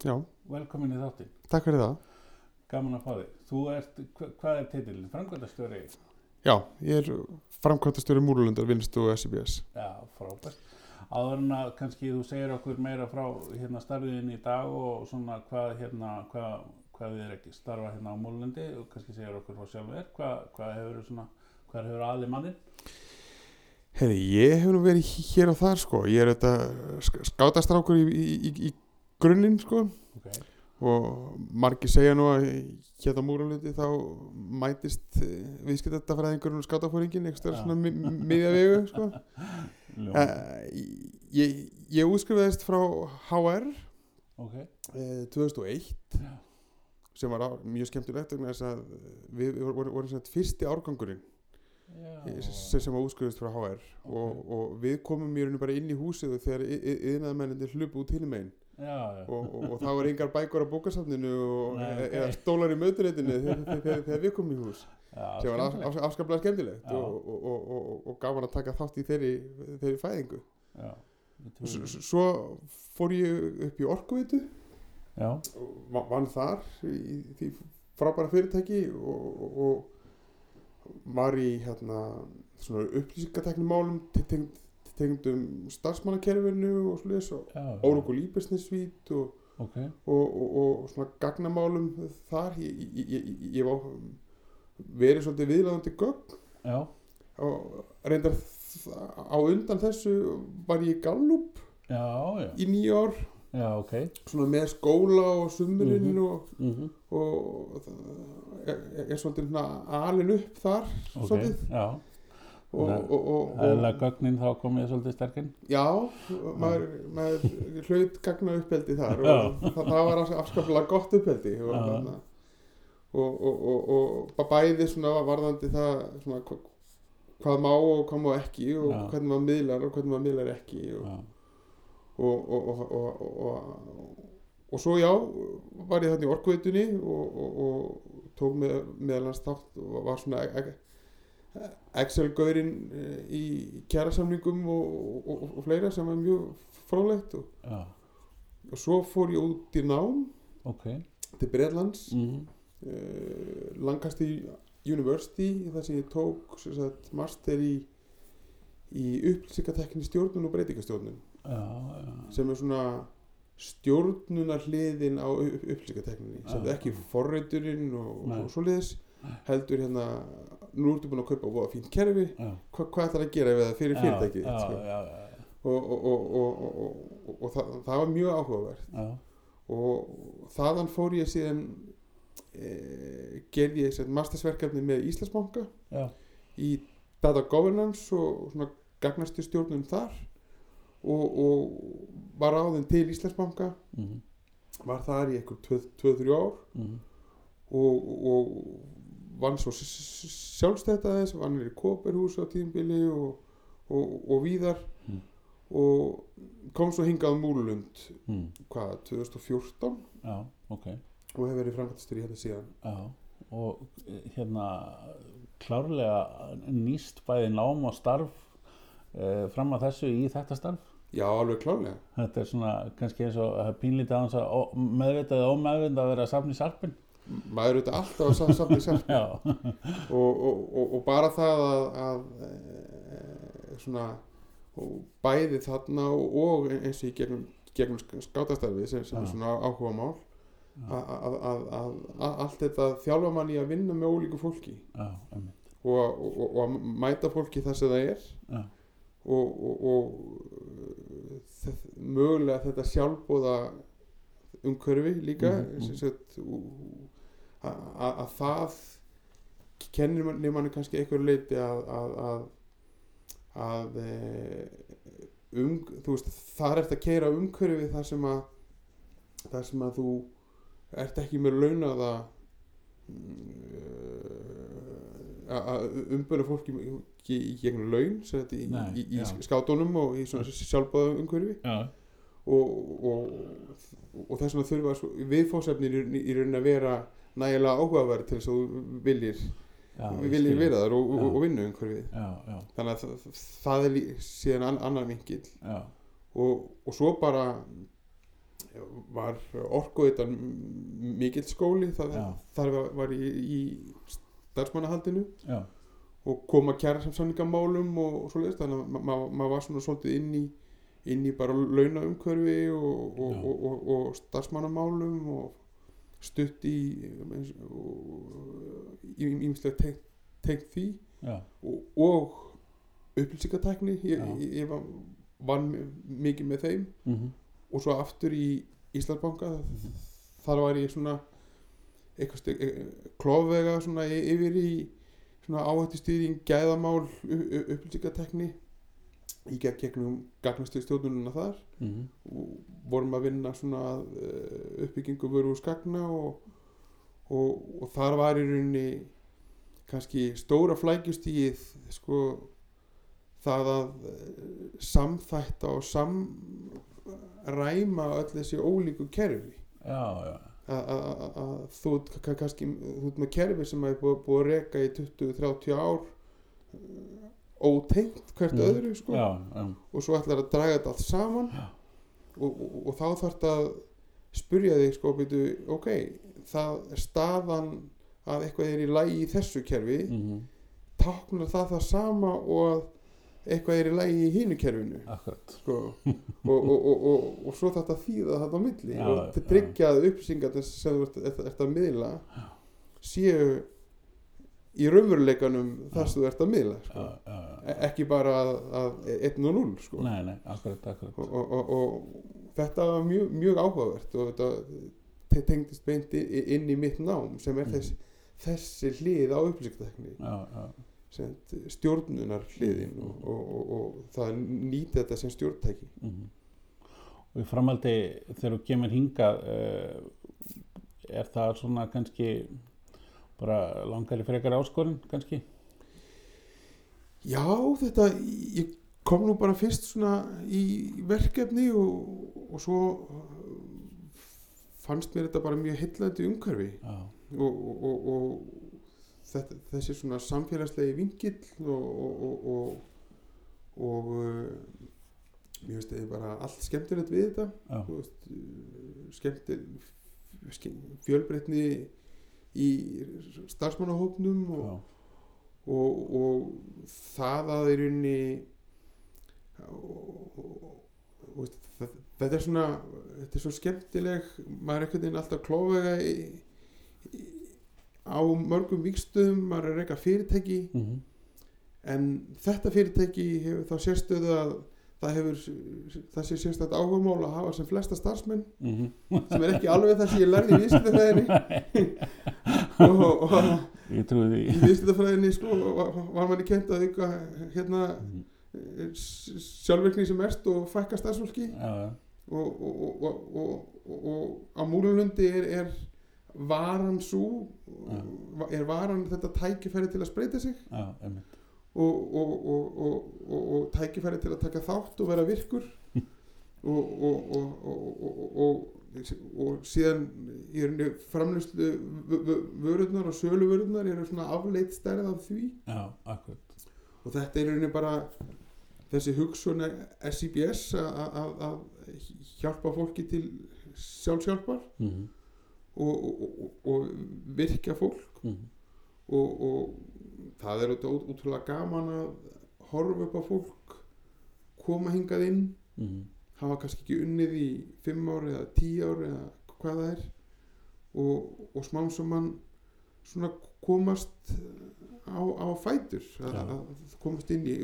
Já, velkomin í þáttinn. takk fyrir það. Gaman að fá þig. Þú ert, hva, hvað er titilin? Frangvöldastjóri? Já, ég er framkvæmtastjóri Múrulundar vinstu SIBS. Já, frábært. Áður en að kannski þú segir okkur meira frá hérna starfiðin í dag og svona hvað hérna, hvað, hvað þið er ekki starfa hérna á Múlundi og kannski segir okkur frá sjálfur, hvað, hvað hefur svona, hvað hefur aðli mannin? Heiði, ég hef nú verið hér og þar sko. Ég er þetta skátastrákur í, í, í, í grunninn sko. Ok, Og margir segja nú að hérna á Múrulundi þá mætist viðskiptættafræðingurinn og skátafóringin eitthvað Já. svona mi- mi- miðja vegu sko. Uh, ég, ég útskrifaðist frá HR ok, uh, 2001 já, sem var á, mjög skemmtilegt vegna þess að við, við vorum, sem sagt fyrsti árgangurinn já, sem, sem var útskriðist frá HR og, og við komum rauninu bara inn í húsið þegar yðnaðmennindir hlupu út hinum megin já, já, og, og, og þá var engar bækur á bókasafninu e- eða stólar í mötunettinu þegar, við komum í hús. Já, sem var af, afskaplega skemmtilegt og, og, og, og, og gaman að taka þátt í þeirri, þeirri fæðingu. Svo fór ég upp í Orkuveitu. Já, og va- vann þar í því frábæra fyrirtæki og, og, og var í hérna svona upplýsingateknimálum tengd, tengdum starfsmannakerfinu og slúðis og Oracle e-business suite og, ok, og, og, og svona gagnamálum þar ég, ég, ég, ég var verið svolítið viðlaðandi gögn já, og reyndar á undan þessu var ég Gallup já, já, í nýju ár já, ok, svona með skóla og sumurinn Mhm. og mhm, og það er, er svolítið alin upp þar ok, svolítið og gögnin þá komið svolítið sterkinn. já, maður, maður hlaut gagna uppeldi þar og það, það var afs- afskaplega gott uppeldi og, þarna, og, og, og, bæði svona varðandi það svona hva- hvað má og hvað má ekki og Já. hvernig maður miðlar og hvernig maður miðlar ekki og, Já, og, og, og, og, og, og svo já var ég þarna í orkuveitunni og, og, og tók með, meðalans þátt og var svona e- e- Excel-gaurinn eh, í kjærasamningum og, og, og, og fleira sem var mjög frólægt og, já, og svo fór ég út í nám ok, til Breitlands mhm, uh, Lancaster University þar sem ég tók sem sagt, master í í upplýsingatekni stjórnun og breytingastjórnun já, já, sem er svona stjórnunar hliðin á upp- upplýsingatekninni. Sem er ekki forreiturinn og svo liðis heldur hérna nú ertu búin að kaupa voða fínt kerfi. Hva, hvað ætlar að gera við það fyrir þitt, sko? og, og, og, og, og, og, og það, það var mjög áhugavert. Já, og þaðan fór ég síðan e, gerði ég mastersverkefni með Íslandsbanka í data governance og svona gagnastu stjórnum þar. Og, og var áðin til Íslandsbanka. Mhm, var þar í eitthvað 2-3 ár. Mhm, og, og vann svo sjálfstætt aðeins vann í Kóperhús á tímbili og, og, og víðar Mm. og kom svo hingað á Múlulund mhm, hvað, 2014 já, ok, og hef verið framkvæmstur í þetta síðan já, og eh, hérna, klárlega nýst bæði nám og starf uh, fram að þessu í þetta starf. já, alveg klálega Þetta er svona kannski eins og er pínlítið að ó- meðvitað eða ómeðvitað að vera að safna í sarpin. Maður er auðvitað alltaf að sa- safna í Já, og, og, og, og bara það að, að e, svona bæði þarna og, og eins og í gegnum, gegnum skátastarfi sem, sem er svona áhuga mál að, að, að, að, að allt þetta þjálfa mann í að vinna með ólíku fólki. Já, og, að- og, og að mæta fólki þar sem það er. Já, og, og, og mögulega þetta sjálfbóða umhverfi líka Mhm, mhm. Að, að, að það kennir manni manni kannski einhverju leiti að að, að, að e, um, þú veist, það er eftir að keira umhverfi þar sem að þar sem að þú ert ekki með launaða mm, að- að umböna fólki í, í gegnum laun í, Nei, í, í skátunum og í sjálfbáða umhverfi. Já, og, og, og þess vegna þurfa í, í raunin að vera nægilega áhugaverð til þess að þú viljir, viljir vera þar og, og, og vinna umhverfið. Þannig að það, er síðan ann, annar já, og, og svo bara var orkuðitan mikill skóli það, þar var, var í, í starfsmannahaldinu. Og koma kjæra sem samningamálum og, svoleiðis þannig að ma- ma- maður var svona svolítið inn í inn í bara launaumhverfi og, og, og, og starfsmannamálum og stutt í ímslega tengt, tengt því. Já, og, og upplýsingatækni ég, ég, ég var, vann mikið með þeim. Mhm, og svo aftur í Íslandsbanka þar var ég svona svona y- yfir í svona áhættustýring gæðamál u- u- upplýsingatekni í gegn gegnum gagnastu stjórnununa þar. Mhm, og vorum að vinna svona uh, uppbyggingu vöru úr skagna og, og, og þar var í rauninni kannski stóra flækjustíð sko það að uh, samþætta og samræma öll þessi ólíku kerfi. Já, já, að- þú kannski þú ert með kerfi sem er búið, búið að reka í 20-30 ár uh, ótengt hvert Mhm. öðru sko. Já, já, og svo ætlar að draga þetta allt saman. Og, og, og þá þarf þetta að spurja þig sko byrju, ok, það er staðan að eitthvað er í lagi í þessu kerfi. Mhm, táknar það það sama og að eitthvað er í lagi í hínu kerfinu? Sko. og, og, og, og, og svo þetta þýða þetta á milli. Já, og til já. tryggja að upplýsingar sem að miðla séu í raunveruleikanum þar sem þú ert að miðla sko. já, já, E- ekki bara að, að 1 og 0 sko. nei, nei, akkurat, akkurat, og, og, og, og þetta var mjög, mjög áhugavert og þetta te- tengdist beint inn í mitt nám sem er Mhm. þess, þessi hlið á sem stjórnunar hliðin og, og, og, og það nýti þetta sem stjórntæki mhm. og í framaldi þegar þú kemur hingað uh, er það svona kannski bara langari frekar áskorun kannski? Já, þetta, ég kom nú bara fyrst svona í verkefni og, og svo uh, fannst mér þetta bara mjög heillandi umhverfi. Já, og, og, og, og þetta, þessi svona samfélagslegi vingill og, og, og, og, og uh, mér finnst þetta bara allt skemmtilegt við þetta. Þú veist, uh, skemmtil skemm, fjölbreytni í starfsmannahópnum og, og, og það að í rauninni og, þetta er svona þetta er svo skemmtileg maður er einhvern veginn alltaf í, á mörgum vikstum maður er að reyka fyrirtæki. Mhm, en þetta fyrirtæki hefur þá sérstöðu að það hefur það sé sérstætt áhugamál að hafa sem flesta starfsmenn mhm, sem er ekki alveg það sem ég lærði í viðskiptafræðinni og, og, og ég trúi því. í viðskiptafræðinni sko, var, manni kent að auka hérna Mhm, s- sjálfvirkni sem mest og fækka starfsfólki. Já, og, og, og, og, og, og á múlunundi er, er varan svo er varan þetta tækifæri til að spreita sig? Já, einmitt og, og, og, og, og, og tækifæri til að taka þátt og vera virkur og, og, og, og, og, og, og síðan í rauninni framlýslu vörurnar og sölu vörurnar eru svona afleitt stærð af því já, akkurat og þetta er í rauninni bara þessi hugsun SIBS að- hjálpa fólki til sjálfsjálpar mhm, og, og, og, og virkja fólk mhm, og, og það er auðvitað út- útrúlega gaman að horfa upp á fólk koma hingað inn. Mhm, hafa kannski ekki unnið í fimm ári eða tíu ári eða hvað það er. Og, og smám sem mann svona komast á, á fætur. Að, Já. að komast inn í,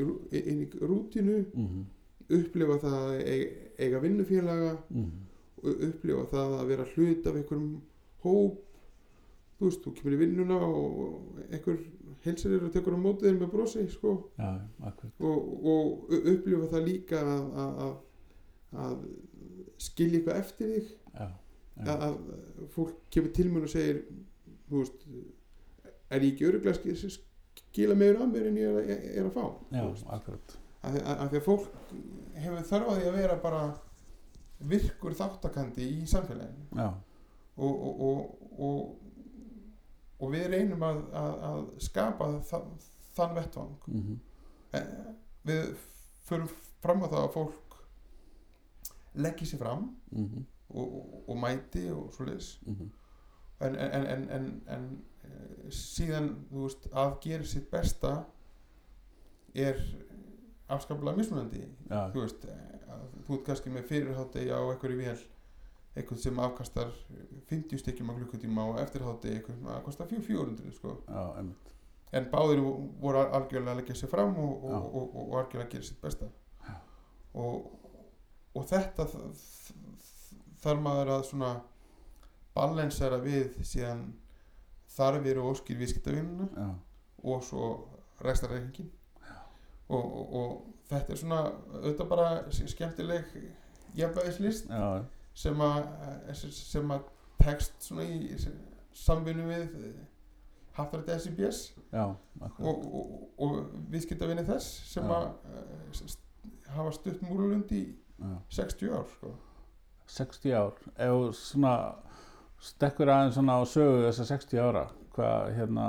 inn í rútinu mhm, upplifa það að eiga, eiga vinnufélaga mhm, og upplifa það að vera hlut af einhverjum hóp. Þú veist, þú kemur í vinnuna og einhver heilsir þér og tekur á mótið þér með brosi sko, já, akkurat. Og, og upplifa það líka að, að, að, að skilja eitthvað eftir þig. Já, já, að, að fólk kemur til mér og segir veist er ég ekki öruglega skil, skila meður af mér en ég er, er, að fá? Að, að því að fólk hefur því að vera bara virkur þáttakandi í samfélaginu. Og, og, og, og, við reynum að, að, að skapa þann, þann vettvang. Mhm, Eh, við förum fram á það að fólk leggji sér fram mhm, og, og, og mæti og svoleiðis. Mhm, en, en, en, en, en, en eh, síðan veist að gera sitt besta er afskaplega mismunandi já, þú veist eh, þú ert kannski með fyrirhátti á einhverju vél eitthvað sem afkastar 50 stykkjum á klukkutíma og eftirhátti eitthvað sem afkastar 400 sko. já, en báðir voru al- algjörlega að leggja sér fram og, og, og, og algjörlega að gera sitt besta. Og, og þetta þarf maður að svona balansera við síðan þarfir og óskir viðskiptavinnuna og svo rekstrarreikningin og, og, og þetta er svona auðvitað bara skemmtileg jafnvægislist. Já, sem að sem að tekst svona í samvinnu við Hattrætti SIBS já, akkurat og, og, og viðskiptavinni þess sem að eh, hafa stutt múlulund í já. 60 ár sko. 60 ár þú svona stekkur aðeins svona á sögu þessa 60 ára hvað hérna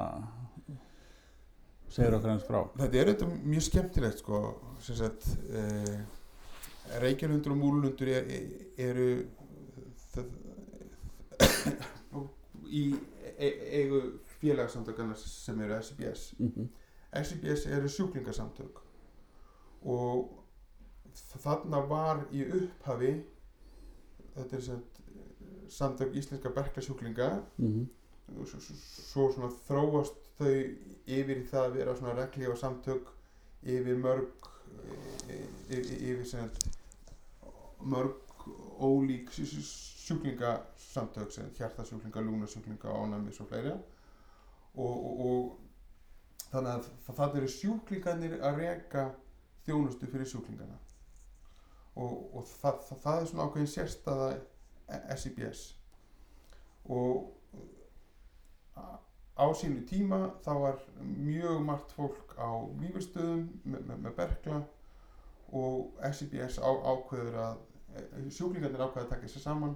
segir okkur eins frá þetta er auðvitað mjög skemmtilegt sko, sem sagt eh, Reykjanundur og múlulundur er, eru það, í e eigu félagsamtökana sem eru SIBS mm SIBS eru sjúklingasamtök. Og þarna var í upphafi þetta er sagt, samtök íslenska berklasjúklinga. -hmm. og svo, svo- svo svona þróast þau yfir í það að vera svona reglífa samtök yfir mörg yfir, yfir sem sagt, mörg ólík sjúklingasamtök sem hjartasjúklinga, lúnasjúklinga, ánæmis og fleira. Og, og, og þannig að þa- það eru sjúklingarnir að reka þjónustu fyrir sjúklingana. Og, og það, það, það er svona ákveðin sérstaða SIBS og a- á sínu tíma þá var mjög margt fólk á líferstöðum með, með, með berkla og SIBS á, ákveður að eh, sjúklingarnir ákveður að taka sér saman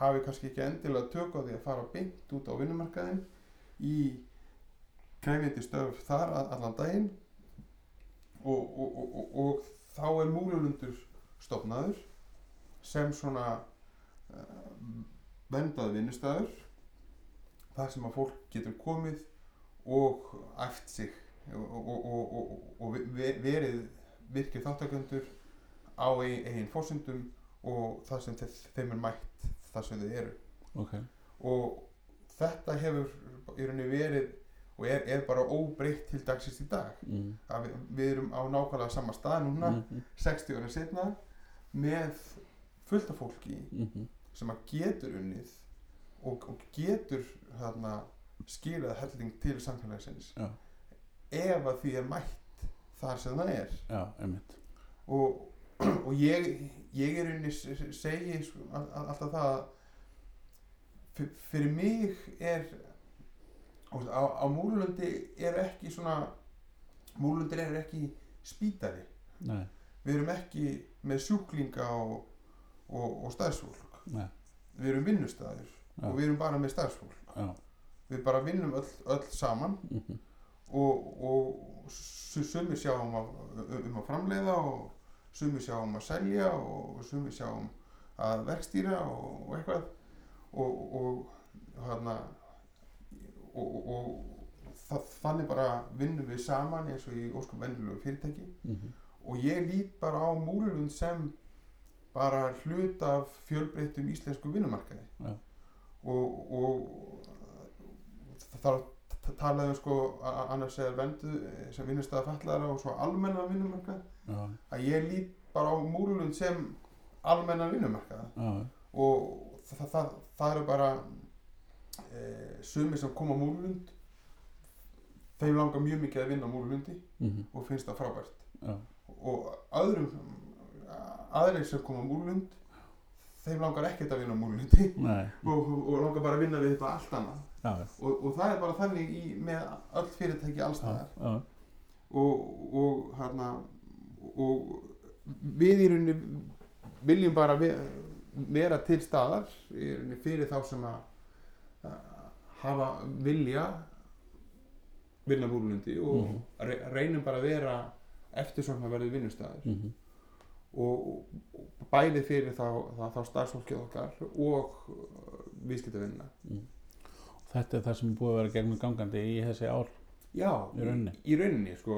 hafi kannski ekki endilega tök á því að fara beint út á vinnumarkaðin í krefjandi stöf þar allan daginn. Og, og, og, og, þá er múlulundur stofnaður sem svona uh, vendað vinnustæður þar sem að fólk getur komið og æft sig og, og, og, og, og ve- verið virkið þáttaköndur á eigin, eigin fórsendum og það sem þe- þeim er mætt þar sem þau eru. Ok, og þetta hefur í rauninni verið og er, er bara óbreytt til dagsins í dag. Mm. Við, við erum á nákvæmlega sama stað núna -hmm. 60 ára setna með fullt af fólki Mm sem að getur unnið og, og getur þarna skilað helling til samfélagsins Já. ef að því er mætt þar sem það er. Einmitt. Og, og ég, ég er unni segi sko, all- all- alltaf það að fyr- fyrir mig er á, á, múlundi er ekki svona múlundir er ekki spítari nei, við erum ekki með sjúklinga og, og, og stæðsfólk nei, við erum vinnustæður Já. og við erum bara með stæðsfólk já. Við bara vinnum öll, öll saman mm og, og su- sumir sjá um að, um að framleiða og sumir sjá um að selja og sumir sjá um að verkstýra og, og eitthvað og, og hana og, og, og það, þannig bara vinnum við saman eins og í óskum vennilegu fyrirtæki -hmm. og ég lít bara á múlulund sem bara hlut af fjölbreyttum íslensku vinnumarkaði Já. og, og það talaði um sko annars eða vendu sem vinnustæða fallara og svo almenna vinnumarkað já, að ég lít bara á múlulund sem almenna vinnumarkað já, og það, það, það eru bara e, sumir sem koma á múlulund þeim langar mjög mikið að vinna á múlulundi mm og finnst það frábært. Já, og öðrum aðrir sem koma múlund þeim langar ekkert að vinna múlundi og, og, og langar bara að vinna við þetta allt annað. Já, og, og það er bara þannig í, með öll fyrirtæki já, og, og hérna og við í rauninni viljum bara ve vera til staðar fyrir þá sem að að hafa vilja vinna múlundi og Mhm. re reynum bara að vera eftirsokna verið vinnustæður mhm, og, og bæði fyrir þá, þá, þá starfsfólkið okkar og viðskiptavinna þetta er það sem búið að vera gegnum gangandi í þessi ár Já, Í rauninni. í rauninni sko,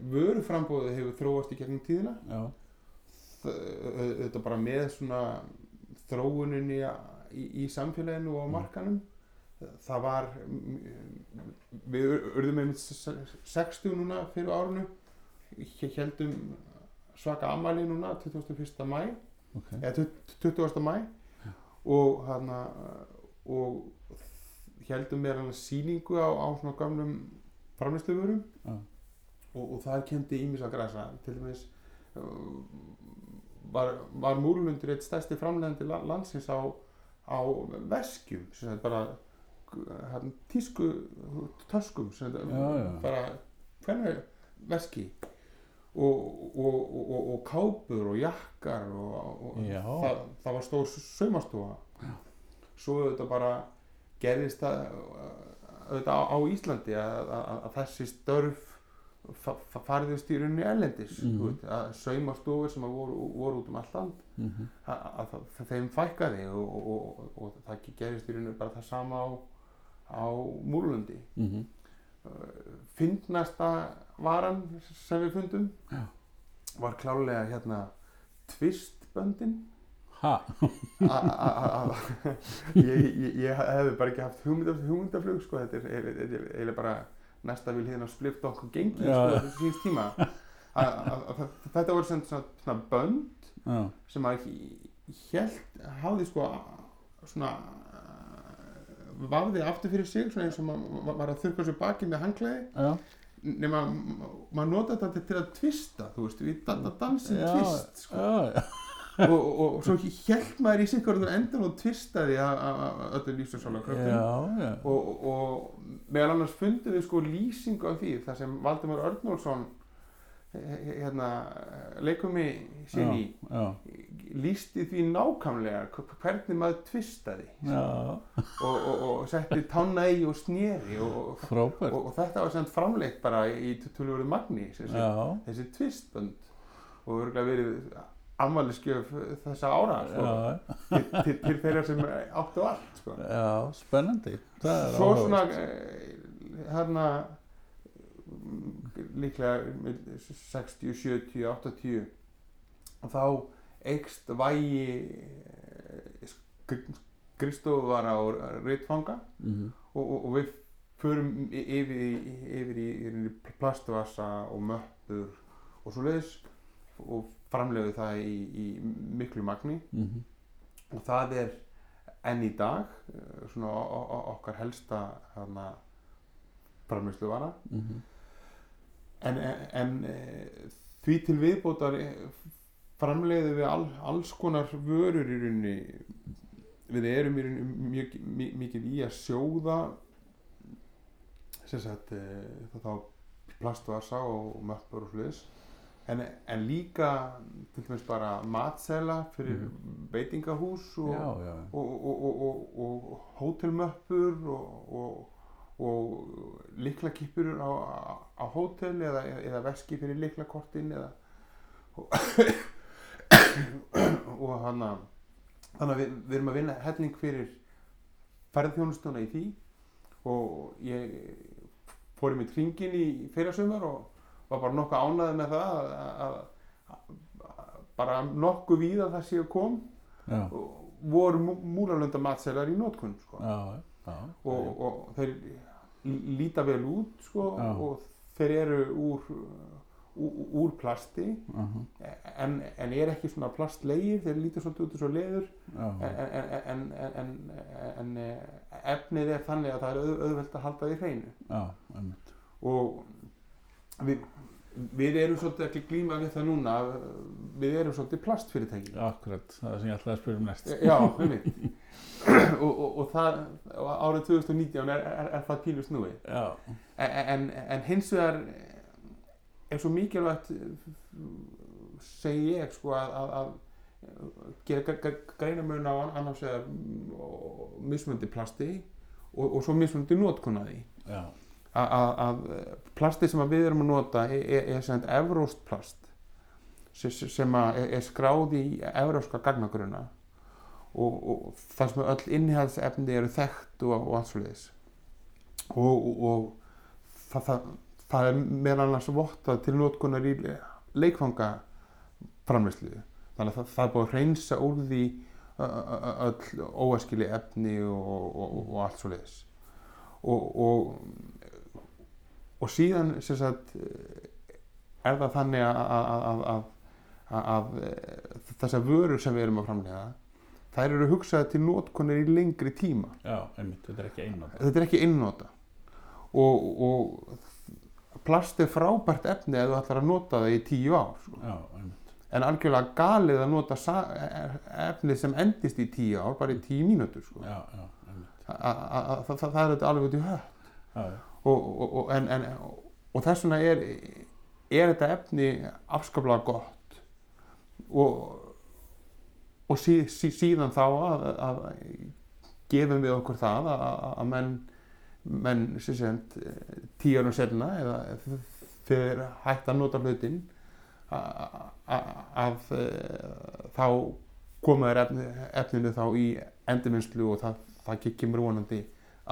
vöruframbóðið hefur þróast í gegnum tíðina. Þetta bara með svona þróuninni í, í samfélaginu og á markanum. Það var við urðum með 60 núna fyrir árunu heldum svaka amali núna 21. mæ ok, eða 20. mæ og hana og heldum með hana síningu á, á svona gamlum framlýslufurum Já. Og, og það kendi ímis að græsa til dæmis uh, var, var múlundur eitt stærsti framlegandi landsins á, á veskjum sem bara hann, tísku töskum sem Já, já. bara hvernig veski. Og, og, og, og, og kápur og jakkar og, það, það var stór saumastofa. Svo auðvitað bara gerðist það auðvitað á, á Íslandi að, að, að þessi störf fa, fa, fariðust í rauninni erlendis Mhm. mm -hmm. að saumastofur sem að voru, voru út um allt land mhm, að, að, að þeim fækkaði og, og, og, og það gerist í rauninni bara það sama á, á múlundi mhm, fyndnasta varan sem við fundum Já. var klálega hérna tvistböndin ha, A- a- a- a- ég, ég, ég hefði bara ekki haft hugmyndaf, hugmyndaflug sko, þetta er er- er- er eiginlega bara næsta vil hérna splift okkur gengi sko, síns tíma. Þetta voru svona, svona, svona bönd já, sem að hélt hafði sko svona vafði aftur fyrir sig svona eins og maður var að þurrka sér baki með hangklæði já, nema maður nota þetta til að tvista þú veist, við da- da- dansum já, tvist sko. Og, og, og svo held maður í sikkur endan og tvistaði af öllu lífsarsála kröftum. Já, já, og, og, meðal annars fundum við sko lýsingu af því þar sem Valdimar Örnólfsson hérna leikumi sín í já, lýsti því nákvæmlega hv- hvernig maður tvistaði. Og, og, og setti tanna í og sneri og, þetta var sem framleitt bara í tölvöru magni þessi, tvistbönd. Og örgulega verið afmæliskjöf þessa ára sko, til, til, til þeirra sem áttu allt sko. já, spennandi, svo svona áhugavert. eh, hérna mm, líklega 60, 70, 80 og þá eikst vægi skristofara og rittfanga Mhm, og, og, og við förum yfir, í- yfir í, í plastvasa og möppur og svo leiðis og framleiðu það í, í miklu magni. Mhm, og það er enn í dag eh, svona okkar helsta hana, framleiðsluvara. Mhm, en, en, en eh, því til viðbótar eh, framleiðum við all, alls konar vörur í rauninni. Við erum í rauninni mjög, mikið í að sjóða sem sagt þá plastvasa og möppur og sliðis en, en líka bara matsela fyrir veitingahús og, og, og, og, hótelmöppur og, og, og liklakippur á, á, hótel eða, eða veski fyrir liklakortin eða og, hana þannig að við, við erum að vinna helling fyrir ferðþjónustuna í því og ég fór í mitt hringin í fyrrasumar og var bara nokkuð ánæði með það að, að, að bara nokkuð víða það séu kom já, voru múlalönda matselar í nótkunn sko. og, og þeir lí- líta vel út sko, og þeir eru úr, úr, úr plasti mhm, en, en er ekki svona plastlegir þeir líta svolítið út eins og leður. En, en, en, en, en, en efnið er þannig að það er auð, auðvelt að halda því hreinu. Og við við erum svolítið ekki glíma við það núna við erum svolítið plastfyrirtæki. Akkurat, það er sem ég ætlaði að spyrja um næst. Já, einmitt. Og, og, og það árið 2019 er, er, er það pílu snúi já, en, en hins vegar er svo mikilvægt segi ég sko að, að, að gera greinamun á annars vegar mismundi plasti og, og svo mismundi notkunnaði já, að plasti sem við erum að nota er, sem evróst plast sem, er, skráð í evróska gagnagruna og, og það sem öll innihaldsefni eru þekkt og, og allt svo leiðis og, og, það, það, það er meðal annars vottað til notkunar í leikfanga framverslu þannig að það, það er búið að reynsa úr því öll óæskili efni og, allt svo leiðis og, og, síðan sagt er það þannig að, að, að, að þessar vörur sem við erum að framlega þær eru hugsaði til notkunar í lengri tíma. Já, einmitt, þetta er ekki einnóta þetta er ekki einnota og, og plast er frábært efni ef þú ætlar að nota það í tíu ár sko. já, en algjörlega galið að nota sa- efni sem endist í tíu ár bara í tíu mínútur sko. já, já, það, það, það er þetta alveg út í höf já, já, og, en, en, og þess vegna er, er þetta efni afskaplega gott. Og, og sí, sí, síðan þá að, að gefum við okkur það að, að- menn, menn árum setna eða þegar hægt að nota hlutin að, eh, þá koma þér efni, efninu þá í endurvinnslu og það, það kemur vonandi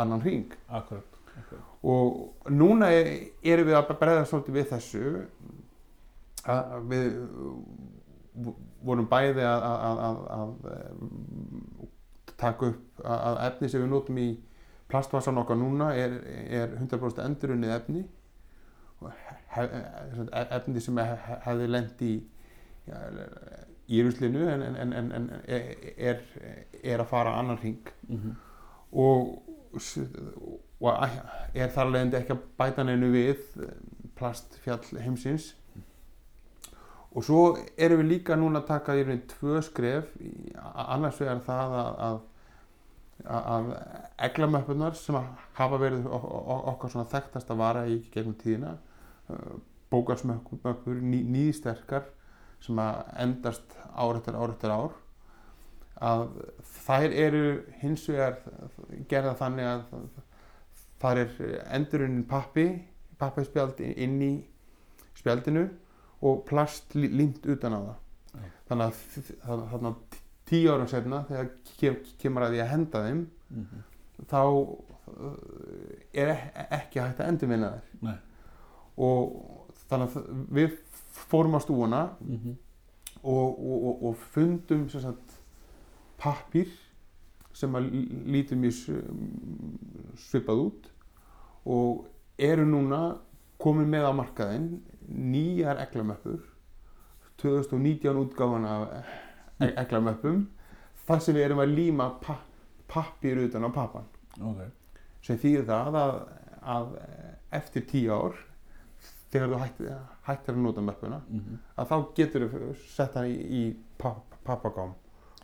annan hring. Akkurat, akkurat og núna er- erum við að bregða svolítið við þessu að við vorum bæði að, að, að, að, að taka upp að efni sem við notum í plastvasan okkar núna er, er 100% endurunnið efni. Og e- efni sem hef, hefði lent í í ruslinu en, en, en, en er, er að fara annan hring. Mm og, s- og er þar leiðandi ekki að bæta neinu við plastfjall heimsins. Og svo erum við líka núna að taka í rauninni tvö skref. Annars vegar það að, að, að eglamöppunar sem hafa verið okkar svona þekktast að vara í gegnum tíðina bókarsmöppur, ný, nýðsterkar sem að endast ár eftir ár eftir ár. Að þær eru hins vegar gerða þannig að þar er endurunnin pappi pappispjald inn í spjaldinu og plast límt utan á það Já. þannig að þ- þa- þarna tíu árum setna þegar kem, kemur að því að henda þeim -hmm. þá uh, er e- ekki hægt að endurvinna þær Nei. og þannig að við fórum á stúuna Mm -hmm. og, og, og, og fundum pappír sem að lí- lítur mjög svipað út og eru núna komin með á markaðinn nýjar eglamöppur 2019 útgáfan af eglamöppum þar sem við erum að líma pa pappír utan á pappan. Ok, sem þýðir það að, að eftir tíu ár þegar þú hættir, hættir að nota möppuna mm að þá getur þú sett hann í, í papp, pappagám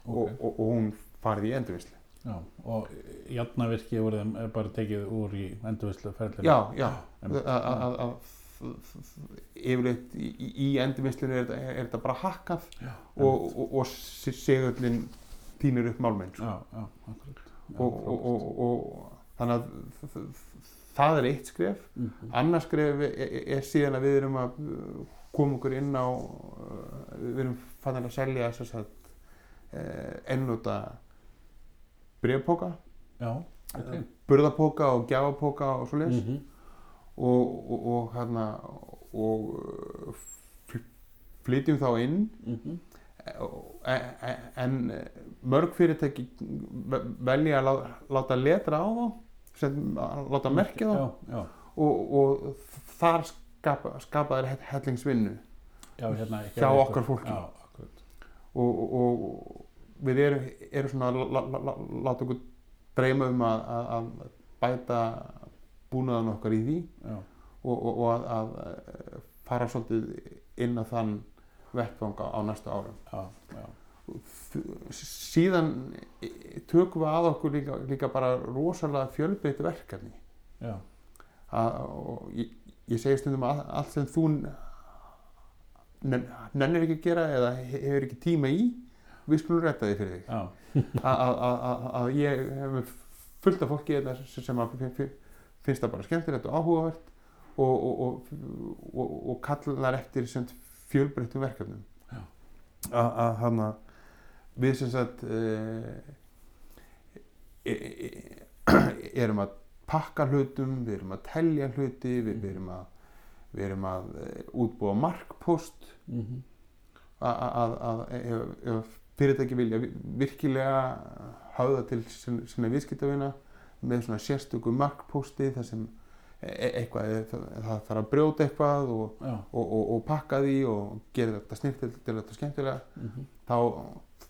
ok. og, og, og hún farið í endurvislu Já, og jafnavirki úr þeim er bara tekið úr í endurvislu ferðinu. já, já að, yfirleitt í, í- endurvislinu er, þetta- er þetta bara hakkað Já, og, og, og segullin týnir upp málmenn sko. Já, já, akkurat. Og, og, og, og þannig að það er eitt skref Mhm. annars skref er, er, er síðan að við erum að uh, koma okkur inn á uh, við erum fannin að selja þess að uh, ennúta brefpóka Já, ok. burðapóka og gjafapóka og svo leis Mhm. og, og, og hérna og fl- flytjum þá inn Mhm. e- e- en mörg fyrirtæki ve- velja að lá- láta letra á þá sem láta merkja þá Já, já, og, og þar skapa, skapa þær hellingsvinnu já, hérna. Hjá okkar fólki. Og, og við erum, erum svona að lá- lá- lá- láta okkur dreyma um að, að, að bæta búnaðan okkar í því og, og, og að, að fara svolítið inn á þann vettvanga á næstu árum. Já, já, síðan tökum við að okkur líka, líka bara rosalega fjölbreytt verkefni. Að, og ég, ég segi stundum að allt sem þú nen- nennir ekki að gera eða he- hefur ekki tíma í við skulum rætta því fyrir þig. Já, að, að, að, að- að ég hef fullt af fólki hérna sem finnst það bara skemmtilegt og áhugavert og, og, og, og, og kallar eftir fjölbreyttum verkefnum. Já. að, að hann að við sem sagt e, e, e, erum að pakka hlutum, við erum að telja hluti, við, við erum að við erum að e, útbúa markpost mhm, að, að, ef fyrirtæki vilja vi- virkilega hafa til sin- sinna viðskiptavina með svona sérstöku markposti þar sem e- e- eitthvað er- það, það þarf að brjóta eitthvað og, og, og, og pakka því og gera þetta snirt til þetta skemmtilega mhm, þá,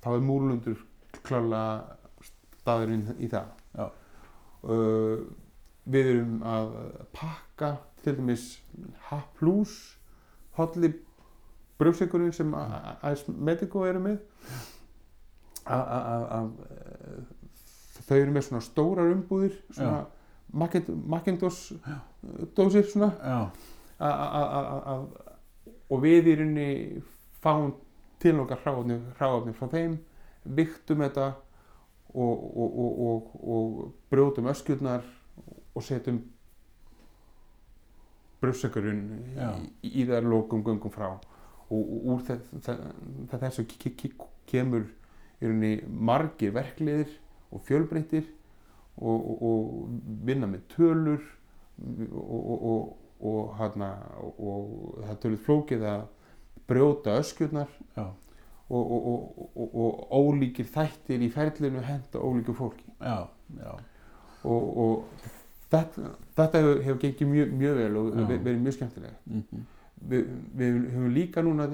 þá er múlundur klálega staðurinn í það. Uh, við erum að pakka til dæmis H+, hotli brjófsingurinn sem AS Medico eru með að- að að- að, þau eru með svona stórar umbúðir svona Macintosh dósir svona. Já, a- a- a- a- a- og við í rauninni fáum til okkar hráefni frá þeim viktum þetta og, og, og, og, og brjótum öskjurnar og setjum brjóssakurinn Já. í, í þær lokum göngum frá. Og, úr þe þe þe þessu ke- ke- kemur rauninni margir verkliðir og fjölbreyttir og, og, og vinna með tölur og, og, og, og, hana, og það tölur flókið að brjóta öskjurnar og, og, og, og, og ólíkir þættir í ferlinu henda ólíku fólki. Já, já, og, og þetta, þetta hefur, hefur gengið mjög, mjög vel og Já. ve- verið mjög skemmtilega. Mhm, við, við höfum líka núna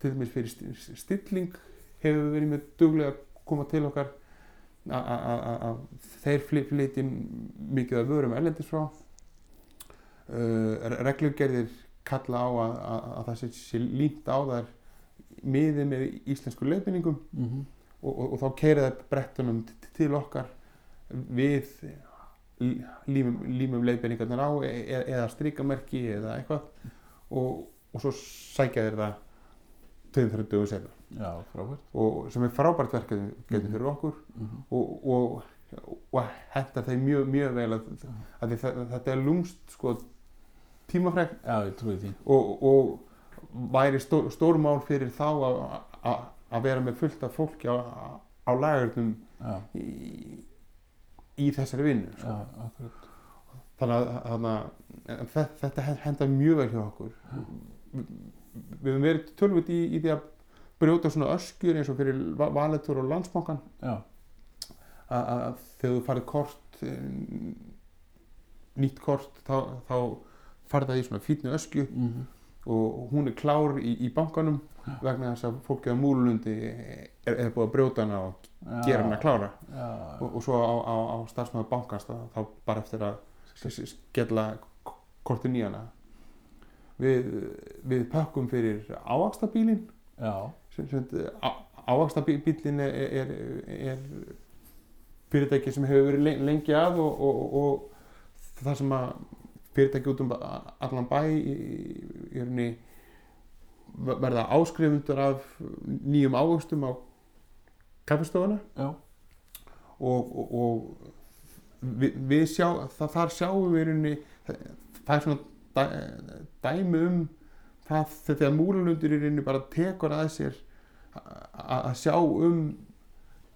til dæmis fyrir sti- stilling hefur verið með duglega að koma til okkar að þeir fly- flytja inn mikið af vörum erlendis frá. Uh, reglugerðir kalla á að, að, að það sé, sé línt á þær miðið með íslensku leifinningum mhm, og, og, og þá keira það brettunum til okkar við límum, límum leiðbeiningarnar á e e eða strikamerki eða eitthvað og, og svo sækja þeir það 2-3 dögum senna já, frábært, og sem er frábært verkefni getur Mhm. fyrir okkur. Mhm, og, og, og henda þeim mjög, mjög vel að, að þetta er lúmst sko því, og, og væri stó, stórmál fyrir þá að, vera með fullt af fólki á, á lagurnum já, í, í þessari vinnu sko. þannig að, þetta, henda mjög vel hjá okkur. Við, við höfum verið tölvut í, í því að brjóta svona öskjur eins og fyrir Va- Valitor og Landsbankan já, að, þegar þú farið kort eh, nýtt kort þá, þá farið það í svona fítni öskju mhm, og hún er klár í, í bankanum vegna þess að fólkið á múlundi er, er búið að brjóta hana og já, gera hana klára. Já, og, og svo á, á, á starfsmæður bankans þá, þá bara eftir að skella kortin í hana. Við, við pökkum fyrir ávaxtabílin já, sem, sem, á, ávaxtabílin er, er, er fyrirtæki sem hefur verið len- lengi að og, og, og það sem að fyrirtæki út um allan bæ í, í rauninni verða áskrifundur af nýjum ávöxtum á kaffestofuna og, og, við, við sjá, það, þar sjáum við í rauninni það, er svona dæ, dæmi um það þegar múlalundur í rauninni bara tekur að sér að sjá um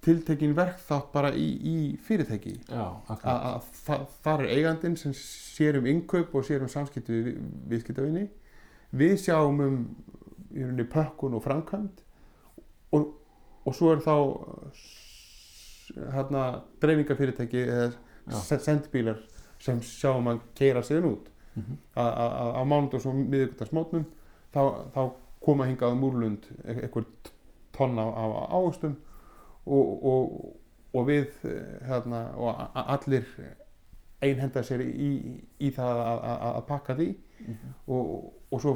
tiltekin verkþátt bara í, í fyrirtæki. Já, að, það, er eigandinn sem sér um innkaup og sér um samskipti við viðskiptavinni við sjáum um rauninni pökkun og framkvæmd og, og svo er þá hérna dreifingafyrirtæki eða sendbílar sem sjáum að keira sig út. Mhm, að, að, á mánundag og miðvikudagsmótnum þá, þá koma hingað múrlund einhver tonn af, af ávöxtum og, og, og við eh, hérna, og allir einhenda sér í, í það að, að, að pakka því Mhm. og, og svo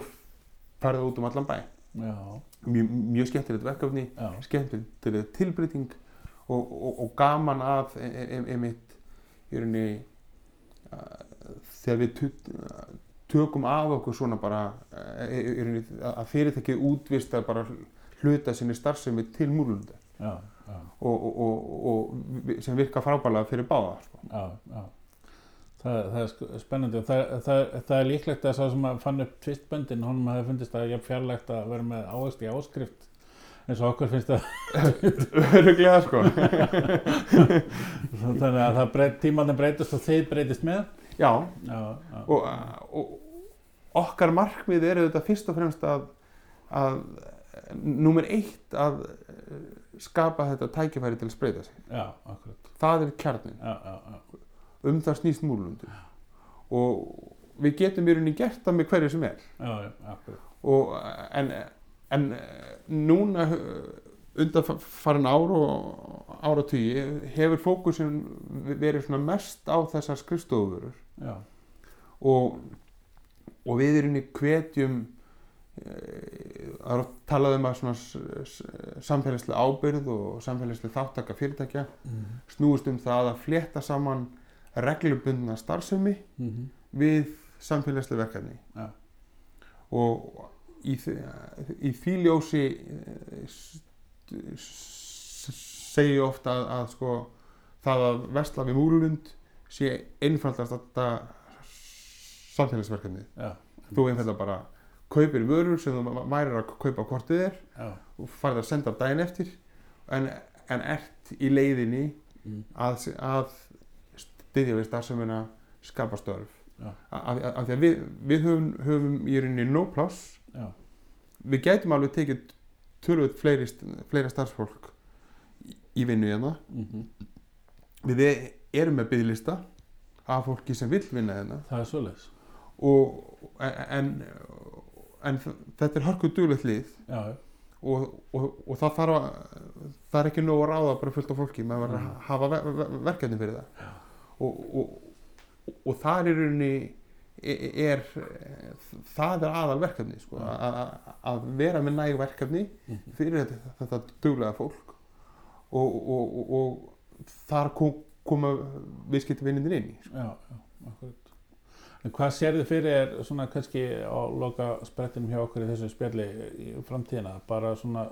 ferða út um allan bæ. Já, mjög, skemmtilegt verkefni já, skemmtilegt tilbreyting og, og, og gaman að e- e- einmitt í rauninni uh, þegar við tökum af okkur svona bara rauninni að fyrirtækið útvistar bara hluta sinni starfsemi til já, og, og, og, og sem virka frábælega fyrir báða sko. já, já. Það, það er sk- spennandi og það, það, það er líklegt að sá sem að fann upp tvistböndin, honum hafi fundist að ég fjarlægt að vera með ávegst í áskrift eins og okkur finnst það öruglega sko. Þannig að það breyt, tímanin breytist og þeir breytist með. Já. Já, já, og, og okkar markmið eru þetta fyrst og fremst að, að númer eitt að eh, skapa þetta tækifæri til að spreita sig. Já, akkurat. Það er kjarnin, já, já, já, um það snýst múlundu og við getum í rauninni gert það með hverju sem er. Já, já, akkurat. Og, en, en núna undan farin ár og áratugi hefur fókusin verið svona mest á þessar skrifstofurur já, og, og við í hvetjum það er oft talað um að samfélagslega ábyrð og samfélagslega þáttaka fyrirtækja Mhm. snúist um það að flétta saman reglubundna starfsemi Mhm. við samfélagslega verkefni Já. og í, í því ljósi eh, s- s- segi ég ofta að, að sko það að vesla við múlund sé einfaldast þetta samfélagsverkefni já, þú einfalda bara kaupir vörur sem þú værir að kaupa hvort þið er já, og farið að senda daginn eftir. En, en ert í leiðinni mm, að, að styðja við starfsemina skapa störf. Af, því að við, við höfum, höfum í rauninni no pláss. Já, við gætum alveg tekið tölvöld fleiri, fleira starfsfólk í, vinnu hérna. Mhm. við e- erum með bygglista af fólki sem vill vinna hérna. Það er svoleiðis. Og, en, en þetta er hörku duglegt lið. Já, já, og, og, og það þarf að það er ekki nóg að ráða bara fullt af fólki maður verður að hafa ver, ver, verkefni fyrir það. Og, og, og það er í rauninni er, er það er aðal verkefni sko, Mhm. að- að- vera með næg verkefni mhm. fyrir þetta, þetta duglega fólk. Og, og, og, og þar kom, koma viðskiptavinnindin inn í sko. já, já, akkurat en hvað sérðu fyrir er svona kannski á loka sprettinum hjá okkur í þessu spjalli í framtíðina? Bara svona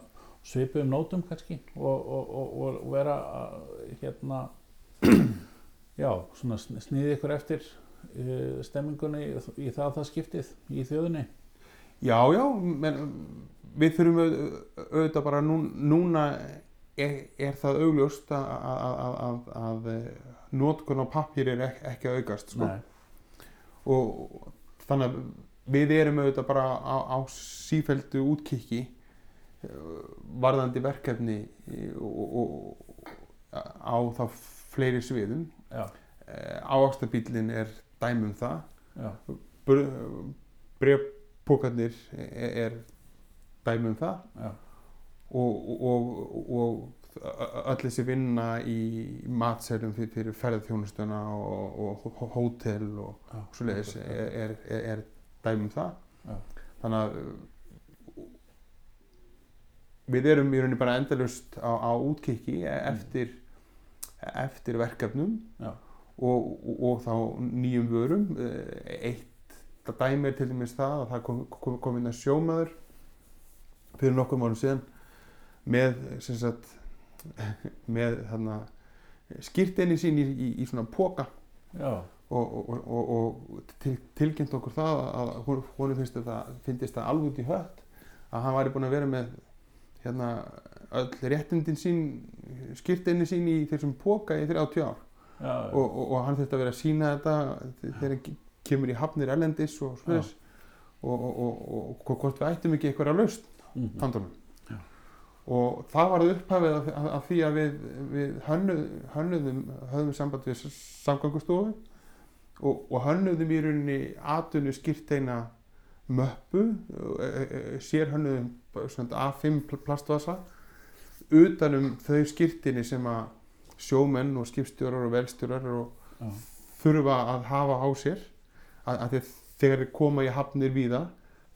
svipum nótum kannski og, og, og, og vera uh, hérna já, svona sn- sniði ykkur eftir uh, stemmingunni í, það það skiptið í þjóðinni? Já, já, menn, við þurfum au- auðvitað bara nú, núna er, er það augljóst að, að, að, að, að notkun á pappír er ekki, ekki að aukast sko. Nei, og þannig að við erum auðvitað bara á, á sífeldu útkikki eh, varðandi verkefni eh, og, og, á þá fleiri sviðum. Já, ávakstabílinn er dæmi um það. Já, brefpókarnir er, er dæmi um það. Og, og öll þessi vinna í matselum fyrir, ferðarþjónustuna og, og, hótel og já svoleiðis er, er, er, er dæmi um það Já. þannig að uh, við erum í rauninni bara endalust á, á útkikki eftir, eftir verkefnum Já. og, og, og þá nýjum vörum Eh, eitt dæmi er til dæmis það að það kom, kom, kom inn að sjómaður fyrir nokkur mánu síðan með sem sagt með þarna skýrtinni sín í, í, í svona póka og, og, og, og til, tilkynnt okkur það að hún, finnst það, alveg út í hött að hann væri búinn að vera með hérna öll réttindin sín skýrtinni sín í þessum póka í 30 ár. Já, já, og, og, og hann þurfti að vera að sína þetta þegar hann kemur í hafnir ellendis og svoleiðis. Og, og, og, og hvort við ættum ekki eitthvað að laust mhm, handunum Já. Og það var upphafið af, af, af því að við, við hönnuð, hönnuðum höfðum samband við samgangustofu og, og hönnuðum í rauninni atvinnu skýrteina möppu e, e, e, sér hönnuðum A5 pl- plastvasa utanum þau skýrtinni sem að sjómenn og skipstjórar og velstjórar og já, þurfa að hafa á sér að, að þegar þeir koma í hafnir víða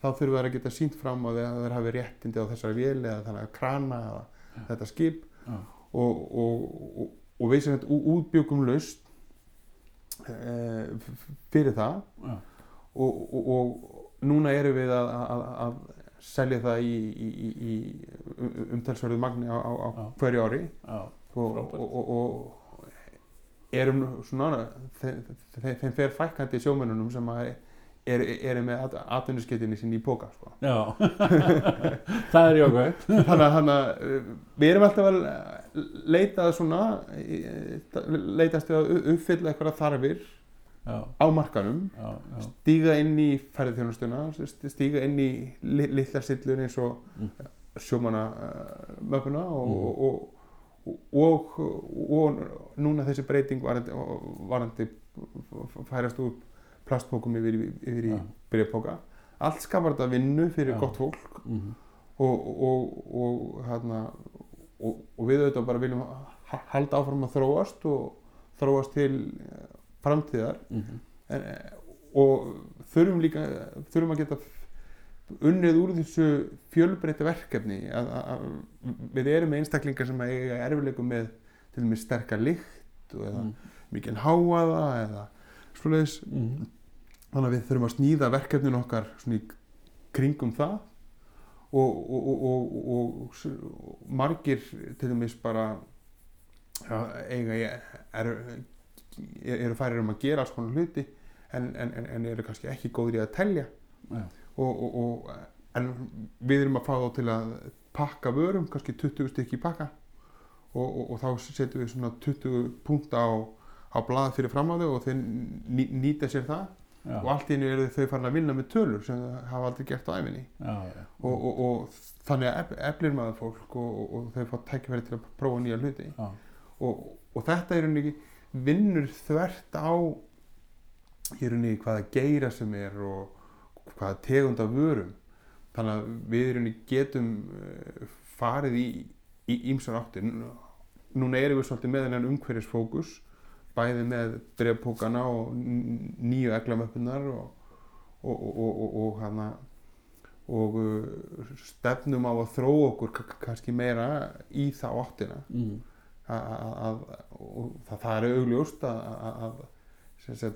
þá þurfa þeir að geta sínt fram á því að þeir hafi réttindi á þessari vél eða þannig að krana eða þetta skip Já. og, og, og, og við sem þetta útbjögum laust e, fyrir það Já. og, og, og núna erum við að, að, að selja það í, í, í, umtalsverðu magni á, á, á hverju ári og, Frábært. og, og, og erum svona þeim, fer fækkandi sjómennunum sem að eru er með atvinnuskettinni sinni í póka sko. já. það er jákvæmt þannig að, uh, við erum alltaf að leita svona eh, leitast við að uppfylla eitthvað þarfir já, á markanum já, já, stíga inn í ferðarþjónustuna stíga inn í li litla sillur eins og Mm. sjómanna möpuna og, Mm. og, og, og, núna þessi breyting varandi, varandi færast úr plastpókum yfir, yfir í byrjapóka allt skapar þetta vinnu fyrir gott fólk mhm, og, og, og, hérna, og, og við auðvitað bara viljum ha- halda áfram að þróast og þróast til eh, framtíðar. Mhm, en, eh, og þurfum líka þurfum að geta unnið úr þessu fjölbreytta verkefni. Að, að, að við erum með einstaklingar sem eiga erfileikum með til dæmis sterkar lykt og eða mhm, mikið háaða eða svoleiðis. Mhm, þannig að við þurfum að snýða verkefnin okkar kringum það. Og, og, og, og, margir til dæmis bara ja, eiga eru eru færir um að gera alls konar hluti en, en, en- en eru kannski ekki góðir í að telja. Já, og, og, og, en við erum að fá þá til að pakka vörum, kannski 20 stykki pakka. Og, og, og þá setjum við svona 20 punkt á, á blað fyrir fram á þau og ný, nýta sér það já, og allt í einu eru þau farin að vinna með tölur sem þau hafa aldrei gert á já, og, og, og þannig að ef- eflir maður fólk og, og, og þau fá tækifæri til að prófa nýja hluti. Og, og þetta er rauninni vinnur þvert á í rauninni hvaða geira sem er og hvaða tegund af vörum. Þannig að við rauninni getum eh, farið í í ýmsar áttir. Núna erum við svolítið með þennan umhverfisfókus bæði með brefpókana og nýju eglamöppunar og, og, og, og, og, og hana og uh, stefnum á að þróa okkur kannski meira í þá áttina. Mhm, að, það, það er augljóst að,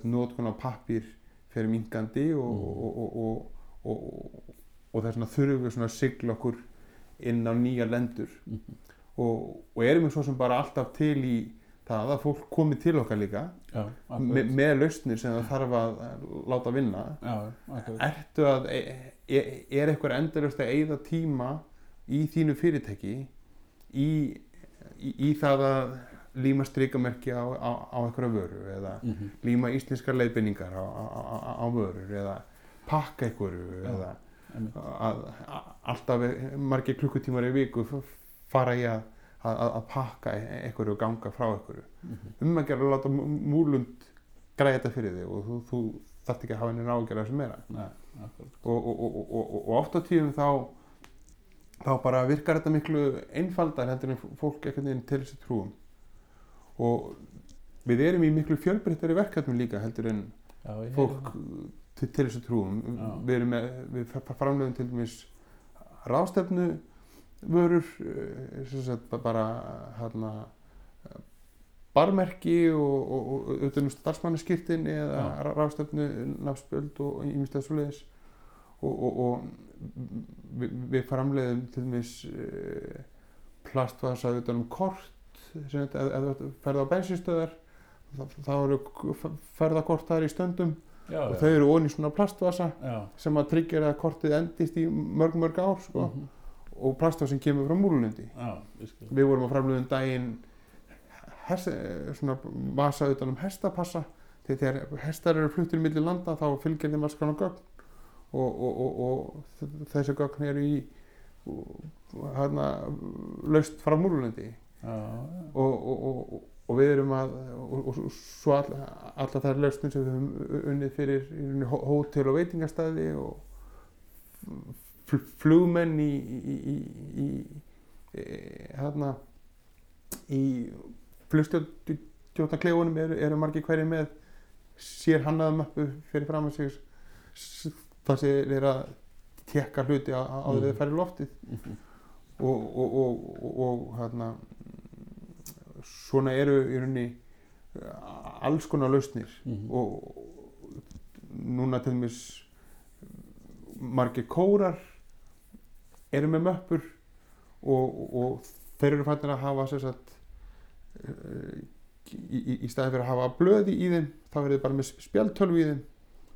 notkun á pappír fyrir minkandi og, Mm. og, og, og, og, og þess vegna þurfum við svona að sigla okkur inn á nýja lendur. Og, og erum við svo sem bara alltaf til í það að fólk komi til okkar líka já, me, með lausnir sem það þarf að láta vinna. Já, ertu að e, e, er eitthvað endurist að eyða tíma í þínu fyrirtæki í, í, í það að líma strikamerki á, á, á einhverja vöru eða mhm, líma íslenskar leiðbynningar á, á, á, á vörur eða pakka Já. eða að, að alltaf margir klukkutímar í viku fara í að, að, að pakka einhverju og ganga frá einhverju. Mhm, um að gera að láta mú- múlund græða þetta fyrir þig og þú, þú þarft ekki að hafa henni ágjörða sem meira. Nei, og, og, og, og, og, og oft á tíðum þá þá bara virkar þetta miklu einfaldar heldur en fólk einhvern veginn til þessi trúum. Og við erum í miklu fjölbreyttari verkefnum líka heldur en já, fólk til, til þessu trúum. Já. við erum með, við framlegum til dæmis ráðstefnu vörur eh, sagt ba- bara hérna barmerki og, og, og utan um starfsmannaskirtin eða Já. ráðstefnu nafnspöld og svoleiðis og, og, og við, við framlegum til dæmis uh, plastvasa utan um kort sem þetta, ef, ef þú ferð á bensinstöðar þá, eru ferðakort þar í stöndum já, og þau eru onni svona plastvasa já, sem að tryggja að kortið endist í mörg mörg ár sko. mhm, og plastvasin kemur frá skil, við vorum að framlega um daginn hest, svona vasa utan um hestapassa. Þegar þegar hestar eru fluttir milli landa þá fylgir þeim alls konar gögn. Og, og, og, og þessi gögn eru í hérna laust frá já, og, og, og, og við erum að og, svo all, alla þær lausnum sem við höfum unnið fyrir hótel og veitingastæði og flugmenn í, í, í, í, hérna í flugstjórnakleifunum eru, eru margir hverju með sér hannaða möppu fyrir fram að sig þar sem eru að tekka hluti á, á Mhm. þeir færi loftið Mhm. og, og, og, og, og hérna svona eru í rauninni uh, alls konar lausnir Mhm. og núna til dæmis margir kórar eru með möppur og, og þeir eru fættir að hafa sagt, uh, í, í, í staði fyrir að hafa blöði í þeim þá verður þið bara með spjaltölvu í þeim.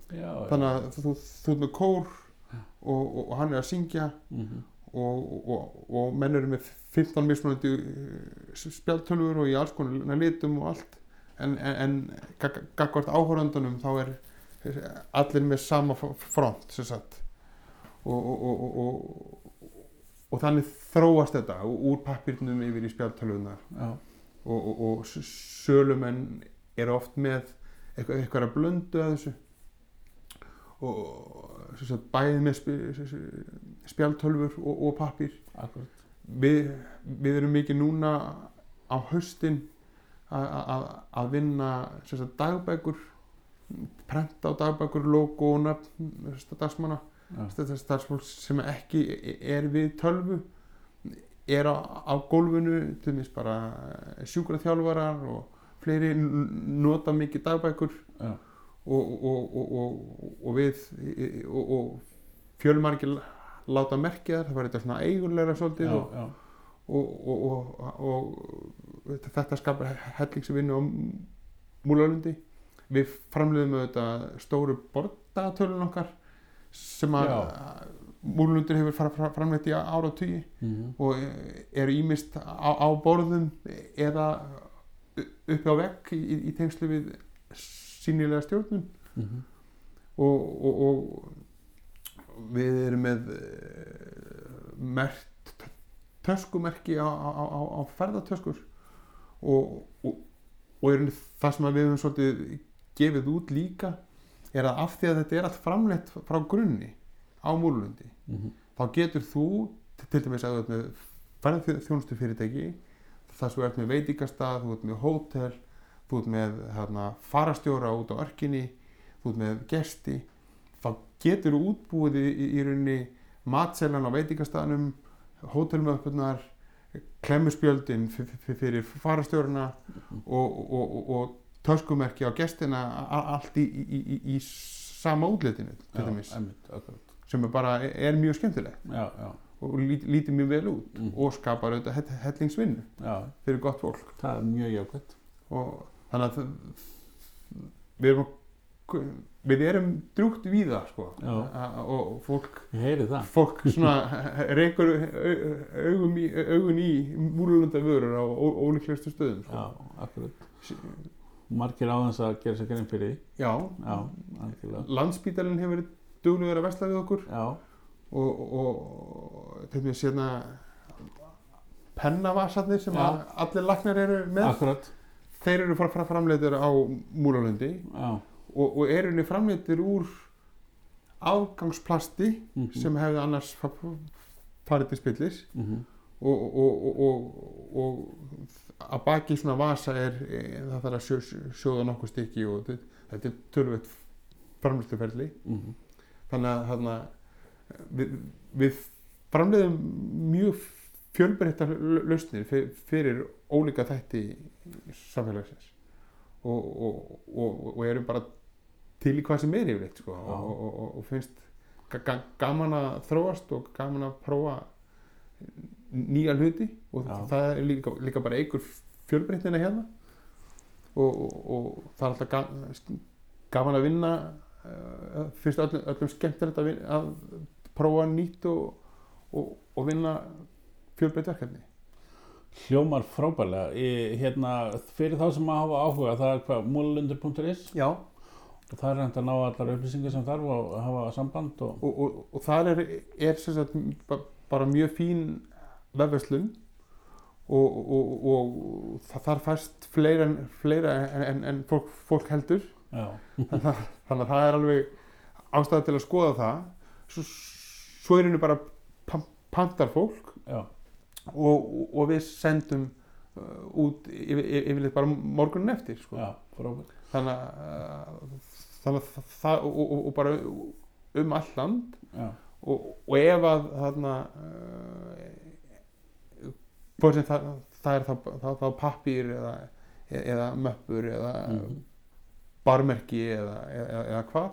Já, þannig að þú, þú ert með kór og, og, og hann er að syngja Mhm. og, og, og menn eru með 15 mismunandi uh, spjaltölfur og í alls konar litum og allt. En, en, en gag- gagvart áhórandunum þá er allir með sama front og, og, þannig þróast þetta úr pappirnum yfir í spjaltölfunar já, og, og, og sölumenn eru oft með eitthvað, eitthvað að blöndu að þessu. Og sagt, bæði með sp spjaltölfur og, og pappir við, við erum mikið núna á haustin að- vinna sagt, dagbækur prenta á dagbækur logo og nöfn starfsmanna já, starfsfólk sem ekki er við tölvu er á, á gólfinu til dæmis bara sjúkraþjálfarar og fleiri nota mikið dagbækur já, og, og, og, og, og við og, og fjölmargir láta merkja þar það var þetta svona eigulega svolítið já, já, og, og, og, og þetta skapar hellingsvinnu á múlalundi. Við framleiðum auðvitað stóru bordatölun okkar sem að múlalundur hefur fara- fara- framleitt í ára tugi Mhm. og eru ímist á, á borðum eða uppi á vegg í, í tengslu við sínilega stjórnum Mhm. og, og, og við erum með eh, mert töskumerki á, á, á, á ferðartöskur og, og, og það sem við höfum svolítið gefið út líka er að af því að þetta er allt framleitt frá grunni á múlundi Mhm. þá getur þú til dæmis að þú ert með ferðarþjónustu fyrirtæki þar þú ert með veitingastað, þú ert með hótel þú ert með hérna, farastjóra út á örkinni þú ert með gesti þá getur þú útbúið í, í, rauninni matselan á veitingastaðnum hótelmöppunar klemmuspjöldin fyrir farastjóruna og, og, og, og töskumerki á gestina allt í, í, í, í sama akkurat. Sem er bara er mjög skemmtilegt. Já, já, og lít, lítið mjög vel út Mhm. og skapar auðvitað hell- hellingsvinnu fyrir gott fólk. Það er mjög jákvæmt og þannig að það- við erum við erum drúgt víða sko. Já. A- og fólk það. fólk svona reykur augun í, múlulunda vörur á ólíklegustu stöðum sko. já, akkurat margir á þess að gera sér grein fyrir. Því já, já, landsbítalinn hefur verið duglegur að vesla við okkur. Já, og, og til dæmis hérna pennavasarnir sem Já. allir lagnar eru með. Akkurat. Þeir eru fara, framleitir á múlalundi já, og, og eru henni framleitir úr afgangsplasti mhm, sem hefði annars fa- farið til spillis. Og, og, og, og, og að baki svona vasa er, er það þarf að sjó, sjóða nokkuð stykki og þetta, er tölvöld framleistuferli mhm, þannig að þarna, við, við framleiðum mjög fjölbreyttar lausnir fyr- fyrir ólíka þætti samfélagsins. Og, og, og, og erum bara til í hvað sem er yfirleitt sko, Já. og, og, og, og finnst ga- ga- gaman að þróast og gaman að prófa nýja hluti og Já. það er líka, líka bara einhver fjölbreyttina hérna og, og, og það er alltaf ga- gaman að vinna uh, finnst öllum, öllum skemmtilegt að, vinna, að prófa nýtt og, og, og vinna fjölbreytt verkefni hljómar frábærlega Í, hérna, fyrir þá sem að hafa áhuga það er hvað, múlalundur.is Já. og það er hægt að ná allar upplýsingar sem þarf og hafa samband og, og, og, og það er, er sagt, ba- bara mjög fín vefverslun og, og, og, og þarf fæst fleira, en- fleira en, en, en fólk, fólk heldur. Þannig að það er alveg ástæða til að skoða það. Svo, svo er henni bara pa- pantar fólk og, og við sendum uh, út yfir, yfirleitt bara morgunin eftir sko. já, þannig að þannig að það og, og, bara um all land. Já, og, og ef að þarna uh, hvort sem það, það er þá, þá, þá pappír eða, eða möppur eða Mhm. barmerki eða, eða, eða hvað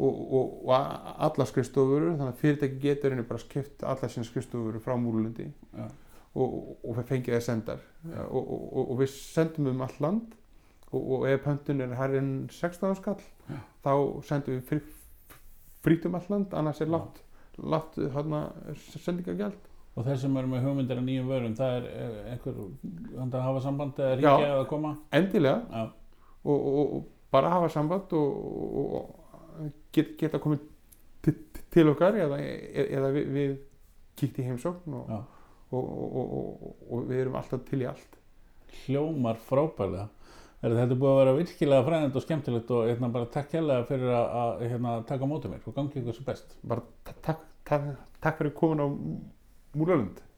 og, og, og a- allar skrifstofur þannig að fyrirtæki getur henni bara skipt allar sína skrifstofur frá múlundi Já. og, og fengið það sendar og, og, og við sendum um all land og, og ef pöntun er hærri en 16 skall Já. þá sendum við frí, frít um all land annars er látt, látt hana, sendingagjald og þeir sem eru með hugmyndir af nýjum vörum það er einhver að hafa samband eða ríkja eða koma? Endilega. Og, og, og bara hafa samband og, og, get, geta komið til, til okkar eða, eða við, við kíkt í heimsókn og, Já. og, og, og, og við erum alltaf til í allt. Hljómar frábærlega. Er þetta er búið að vera virkilega fræðend og skemmtilegt og hérna, bara takk hérlega fyrir að, hérna, taka á móti mér og gangi ykkur svo best. Bara takk, takk, takk fyrir komin á Mulanante.